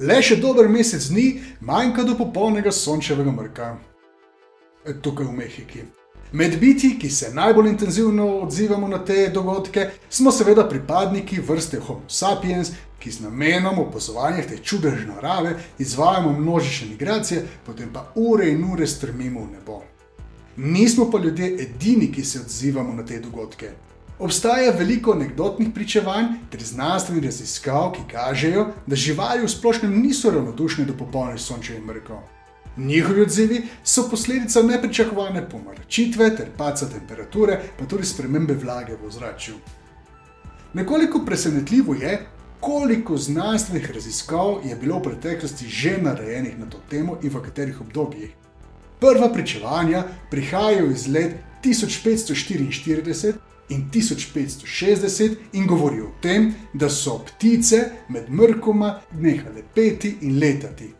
Le še dober mesec dni manjka do popolnega sončevega mrka. E, tukaj v Mehiki. Med biti, ki se najbolj intenzivno odzivamo na te dogodke, smo seveda pripadniki vrste Homo sapiens, ki z namenom opazovanja te čudežne narave izvajamo množične migracije, potem pa ure in ure strmimo v nebo. Nismo pa ljudje edini, ki se odzivamo na te dogodke. Obstaja veliko anegdotnih pričevanj ter znanstvenih raziskav, ki kažejo, da živali v splošnem niso ravnodušne do popolnih sončevih mrkov. Njihovi odzivi so posledica nepričakovane pomrčitve ter paca temperature, pa tudi spremembe vlage v ozračju. Nekoliko presenetljivo je, koliko znanstvenih raziskav je bilo v preteklosti že narejenih na to temo in v katerih obdobjih. Prva pričevanja prihajajo iz let 1544 in 1560 in govori o tem, da so ptice med mrkoma nehale peti in letati.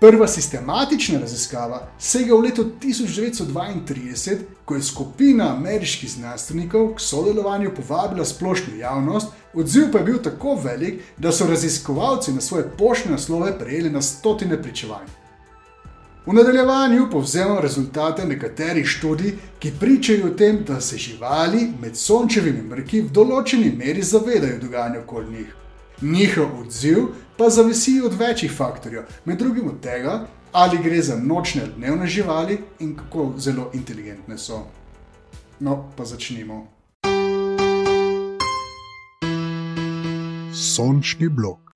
Prva sistematična raziskava sega v leto 1932, ko je skupina ameriških znanstvenikov k sodelovanju povabila splošno javnost, odziv pa je bil tako velik, da so raziskovalci na svoje poštne naslove prejeli na stotine pričevanj. V nadaljevanju povzemam rezultate nekaterih študij, ki pričajo o tem, da se živali med sončevimi mrki v določeni meri zavedajo dogajanja okoli njih. Njihov odziv pa zavisi od večjih faktorjev, med drugim od tega, ali gre za nočne ali dnevne živali in kako zelo inteligentne so. No, pa začnimo. Sončni blok.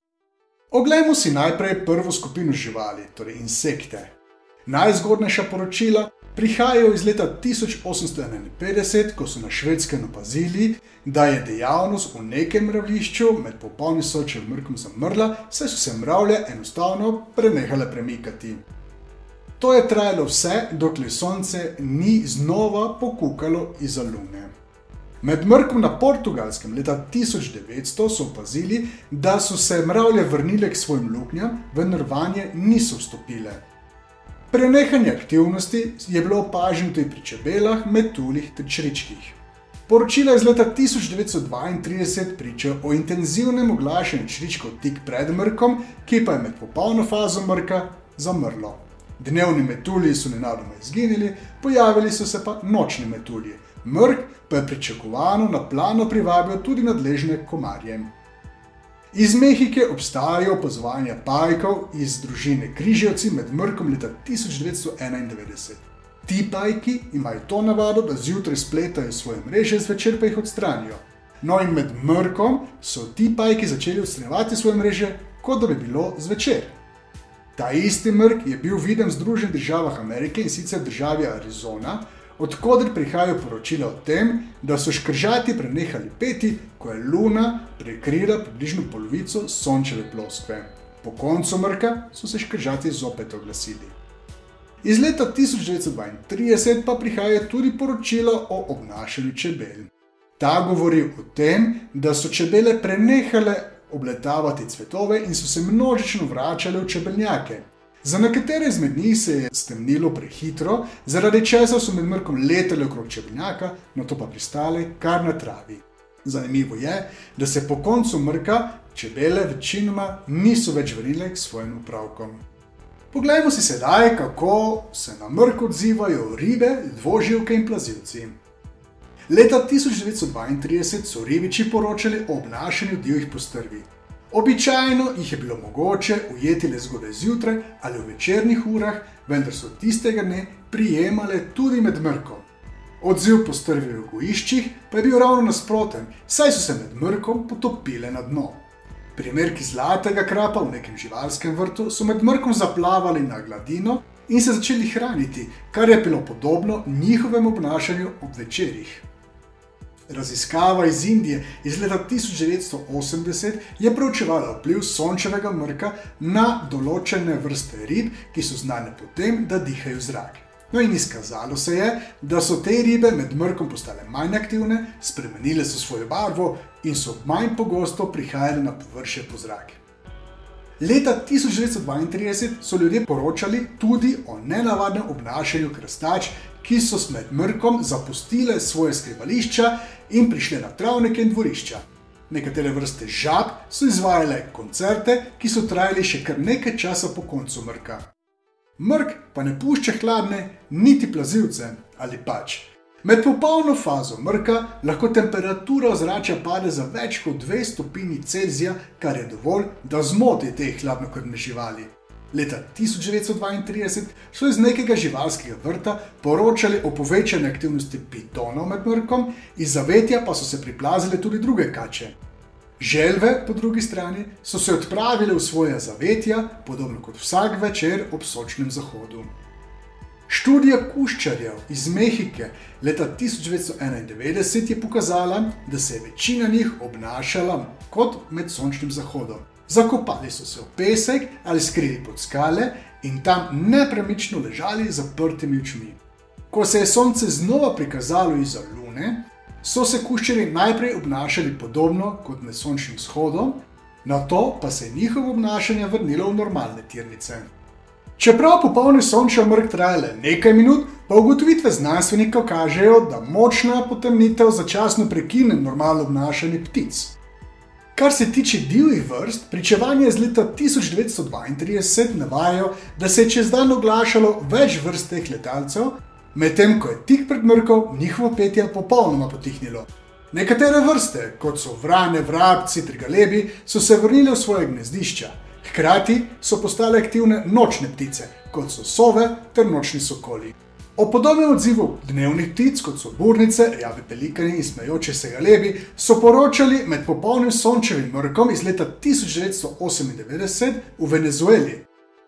Oglejmo si najprej prvo skupino živali, torej insekte. Najzgodnejša poročila prihajajo iz leta 1851, ko so na švedskem opazili, da je dejavnost v nekem mravlišču med popolnim sočem mrkom zamrla, saj so se mravlje enostavno prenehale premikati. To je trajalo vse, dokler sonce ni znova pokukalo iz lune. Med mrkom na portugalskem leta 1900 so opazili, da so se mravlje vrnile k svojim luknjam, vendar vanje niso vstopile. Prenehanje aktivnosti je bilo opaženo tudi pri čebelah, metuljih ter črčkih. Poročila iz leta 1932 pričajo o intenzivnem oglašanju črčkov tik pred mrkom, ki pa je med popolno fazo mrka zamrlo. Dnevni metulji so nenadoma izginili, pojavili so se pa nočni metulji. Mrk pa je pričakovano na plano privabil tudi nadležne komarje. Iz Mehike obstajajo opazovanja pajkov iz družine Križevci med mrkom leta 1991. Ti pajki imajo to navado, da zjutraj spletajo svoje mreže, zvečer pa jih odstranijo. No in med mrkom so ti pajki začeli odstranjevati svoje mreže, kot da bi bilo zvečer. Ta isti mrk je bil viden v Združenih državah Amerike in sicer v državi Arizona, odkudar prihajajo poročila o tem, da so škržati prenehali peti, ko je Luna prekrila približno polovico sončeve ploskve. Po koncu mrka so se škržati zopet oglasili. Iz leta 1932 pa prihaja tudi poročilo o obnašanju čebel. Ta govori o tem, da so čebele prenehale obletavati cvetove in so se množično vračale v čebeljake, Za nekatere izmed njih se je stemnilo prehitro, zaradi česa so med mrkom leteli okrog čebnjaka, na to pa pristali kar na travi. Zanimivo je, da se po koncu mrka čebele večinoma niso več vrnile k svojim upravkom. Poglejmo si sedaj, kako se na mrk odzivajo ribe, dvoživke in plazilci. Leta 1932 so ribiči poročali o obnašanju divjih postrvi. Običajno jih je bilo mogoče ujeti le zgodaj zjutraj ali v večernih urah, vendar so tistega dne prijemale tudi med mrkom. Odziv po strvi v gojiščih pa je bil ravno nasproten, saj so se med mrkom potopile na dno. Primerki zlatega krapa v nekem živalskem vrtu so med mrkom zaplavali na gladino in se začeli hraniti, kar je bilo podobno njihovemu obnašanju ob večerjih. Raziskava iz Indije iz leta 1980 je preučevala vpliv sončevega mrka na določene vrste rib, ki so znane po tem, da dihajo zrak. No, in izkazalo se je, da so te ribe med mrkom postale manj aktivne, spremenile so svojo barvo in so manj pogosto prihajale na površje po zraku. Leta 1932 so ljudje poročali tudi o nenavadnem obnašanju krstač, ki so med mrkom zapustile svoje skrivališča in prišle na travnike in dvorišča. Nekatere vrste žab so izvajale koncerte, ki so trajali še kar nekaj časa po koncu mrka. Mrk pa ne pušča hladne, niti plazivce ali pač. Med popolno fazo mrka lahko temperatura ozračja pade za več kot 2 stopinji Celzija, kar je dovolj, da zmoti te hladnokrvne živali. Leta 1932 so iz nekega živalskega vrta poročali o povečani aktivnosti pitonov med mrkom, iz zavetja pa so se priplazile tudi druge kače. Želve, po drugi strani, so se odpravile v svoje zavetja, podobno kot vsak večer ob sočnem zahodu. Študija kuščarjev iz Mehike leta 1991 je pokazala, da se je večina njih obnašala kot med sončnim zahodom. Zakopali so se v pesek ali skrili pod skale in tam nepremično ležali z zaprtimi očmi. Ko se je sonce znova prikazalo izza lune, so se kuščeri najprej obnašali podobno kot med sončnim shodom, na to pa se je njihovo obnašanje vrnilo v normalne tirnice. Čeprav popolni sončni mrk traja le nekaj minut, pa ugotovitve znanstvenikov kažejo, da močna potemnitev začasno prekine normalno obnašanje ptic. Kar se tiče divjih vrst, pričevanje iz leta 1932 navajajo, da se je čez dan oglašalo več vrst teh letalcev, medtem ko je tik pred mrkom njihovo petje popolnoma potihnilo. Nekatere vrste, kot so vrane, vrabci, trigalebi, so se vrnile v svoje gnezdišča, hkrati so postale aktivne nočne ptice, kot so sove ter nočni sokoli. O podobnem odzivu dnevnih ptic, kot so burnice, rjavi pelikani in smejoče se galebi, so poročali med popolnim sončevim mrkom iz leta 1998 v Venezueli.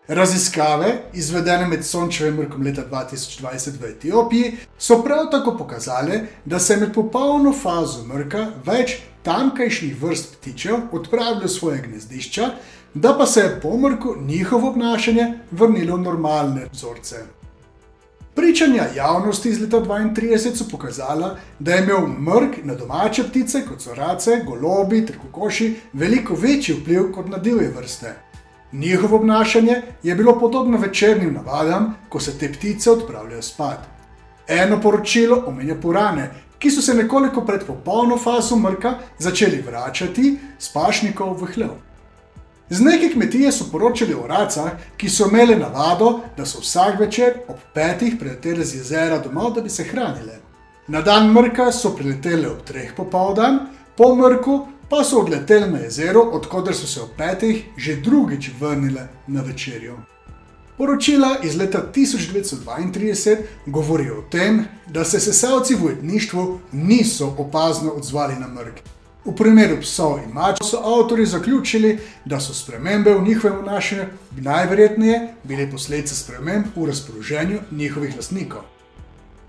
Raziskave, izvedene med sončevim mrkom leta 2020 v Etiopiji, so prav tako pokazale, da se je med popolno fazo mrka več tamkajšnjih vrst ptičev odpravilo v svoje gnezdišča, da pa se je po mrku njihovo obnašanje vrnilo v normalne vzorce. Pričanja javnosti iz leta 1932 so pokazala, da je imel mrk na domače ptice, kot so race, golobi ter kokoši, veliko večji vpliv kot na divje vrste. Njihovo obnašanje je bilo podobno večernim navadam, ko se te ptice odpravljajo spat. Eno poročilo omenja purane, ki so se nekoliko pred popolno fazo mrka začeli vračati s pašnikov v hlev. Z neke kmetije so poročali o racah, ki so imeli navado, da so vsak večer ob petih priletele z jezera domov, da bi se hranile. Na dan mrka so priletele ob treh popoldan, po mrku pa so odletele na jezero, odkuder so se ob petih že drugič vrnile na večerjo. Poročila iz leta 1932 govorijo o tem, da se sesalci v ujetništvu niso opazno odzvali na mrk. V primeru psov in mač so avtori zaključili, da so spremembe v njihovem vnašanju najverjetneje bile posledice sprememb v razpoloženju njihovih lastnikov.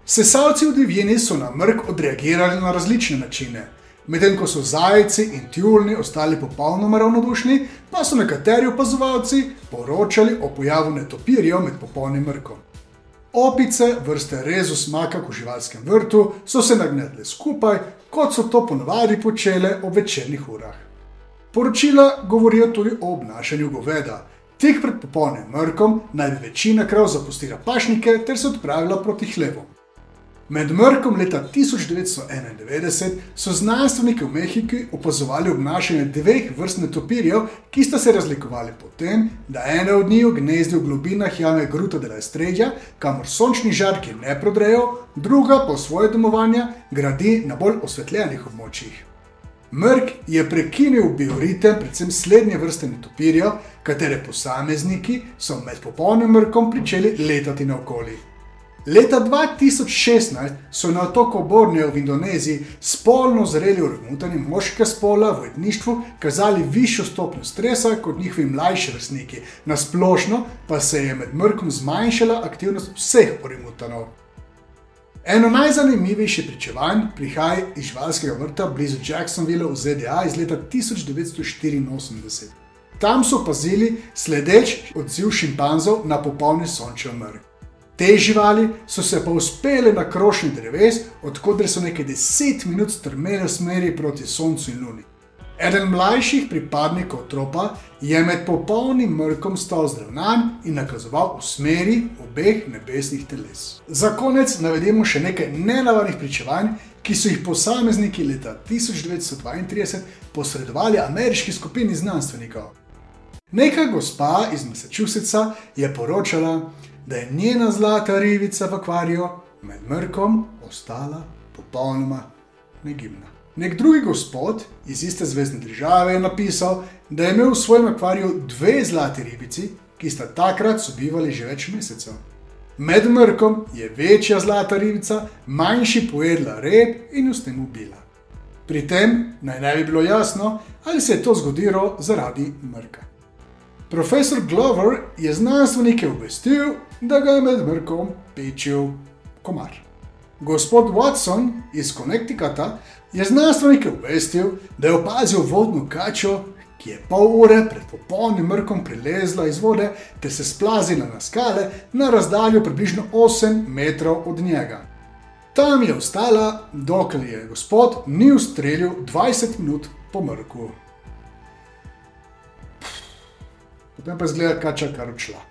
Sesalci v divjini so na mrk odreagirali na različne načine. Medtem ko so zajci in tjulni ostali popolnoma ravnodušni, pa so nekateri opazovalci poročali o pojavu netopirjev med popolnim mrkom. Opice, vrste rezus maka v živalskem vrtu, so se nagnetle skupaj, kot so to ponavadi počele ob večernih urah. Poročila govorijo tudi o obnašanju goveda. Tik pred popolnim mrkom naj bi večina krav zapustila pašnike ter se odpravila proti hlevom. Med mrkom leta 1991 so znanstveniki v Mehiki opazovali obnašanje dveh vrst netopirjev, ki sta se razlikovali po tem, da ena od njih gnezdi v globinah jame Gruta de la Estrella, kamor sončni žarki ne prodrejo, druga pa svoje domovanje gradi na bolj osvetljenih območjih. Mrk je prekinil bioritem predvsem slednje vrste netopirjev, katere posamezniki so med popolnim mrkom pričeli letati naokoli. Leta 2016 so na otoku Borneo v Indoneziji spolno zreli orangutani moškega spola v etništvu kazali višjo stopnjo stresa kot njihovi mlajši vrstniki, na splošno pa se je med mrkom zmanjšala aktivnost vseh orangutanov. Eno najzanimivejših pričevanj prihaja iz živalskega vrta blizu Jacksonville v ZDA iz leta 1984. Tam so opazili sledeč odziv šimpanzov na popolni sončev mrk. Te živali so se pa uspele na krošnji dreves, odkuder so nekaj deset minut strmele v smeri proti Soncu in Luni. Eden mlajših pripadnikov tropa je med popolnim mrkom stal zdravnan in nakazoval v smeri obeh nebesnih teles. Za konec navedemo še nekaj nenavadnih pričevanj, ki so jih posamezniki leta 1932 posredovali ameriški skupini znanstvenikov. Neka gospa iz Massachusettsa je poročala, da je njena zlata ribica v akvariju med mrkom ostala popolnoma negibna. Nek drugi gospod iz iste zvezdne države je napisal, da je imel v svojem akvariju dve zlati ribici, ki sta takrat sobivali že več mesecev. Med mrkom je večja zlata ribica, manjši pojedla rep in jo s tem ubila. Pri tem naj ne bi bilo jasno, ali se je to zgodilo zaradi mrka. Profesor Glover je znanstvenike obvestil, da ga je med mrkom pečil komar. Gospod Watson iz Connecticuta je znanstvenike obvestil, da je opazil vodno kačo, ki je pol ure pred popolnim mrkom prilezla iz vode ter se splazila na skale na razdaljo približno 8 metrov od njega. Tam je ostala, dokler je gospod ni ustrelil 20 minut po mrku. Potem pa zgleda kača kar odšla.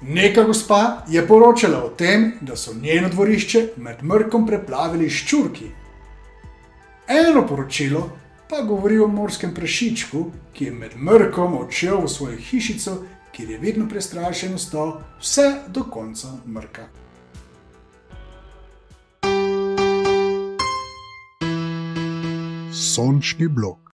Neka gospa je poročala o tem, da so njeno dvorišče med mrkom preplavili ščurki. Eno poročilo pa govori o morskem prašičku, ki je med mrkom odšel v svojo hišico, kjer je vedno prestrašen ostal vse do konca mrka. Sončni blok.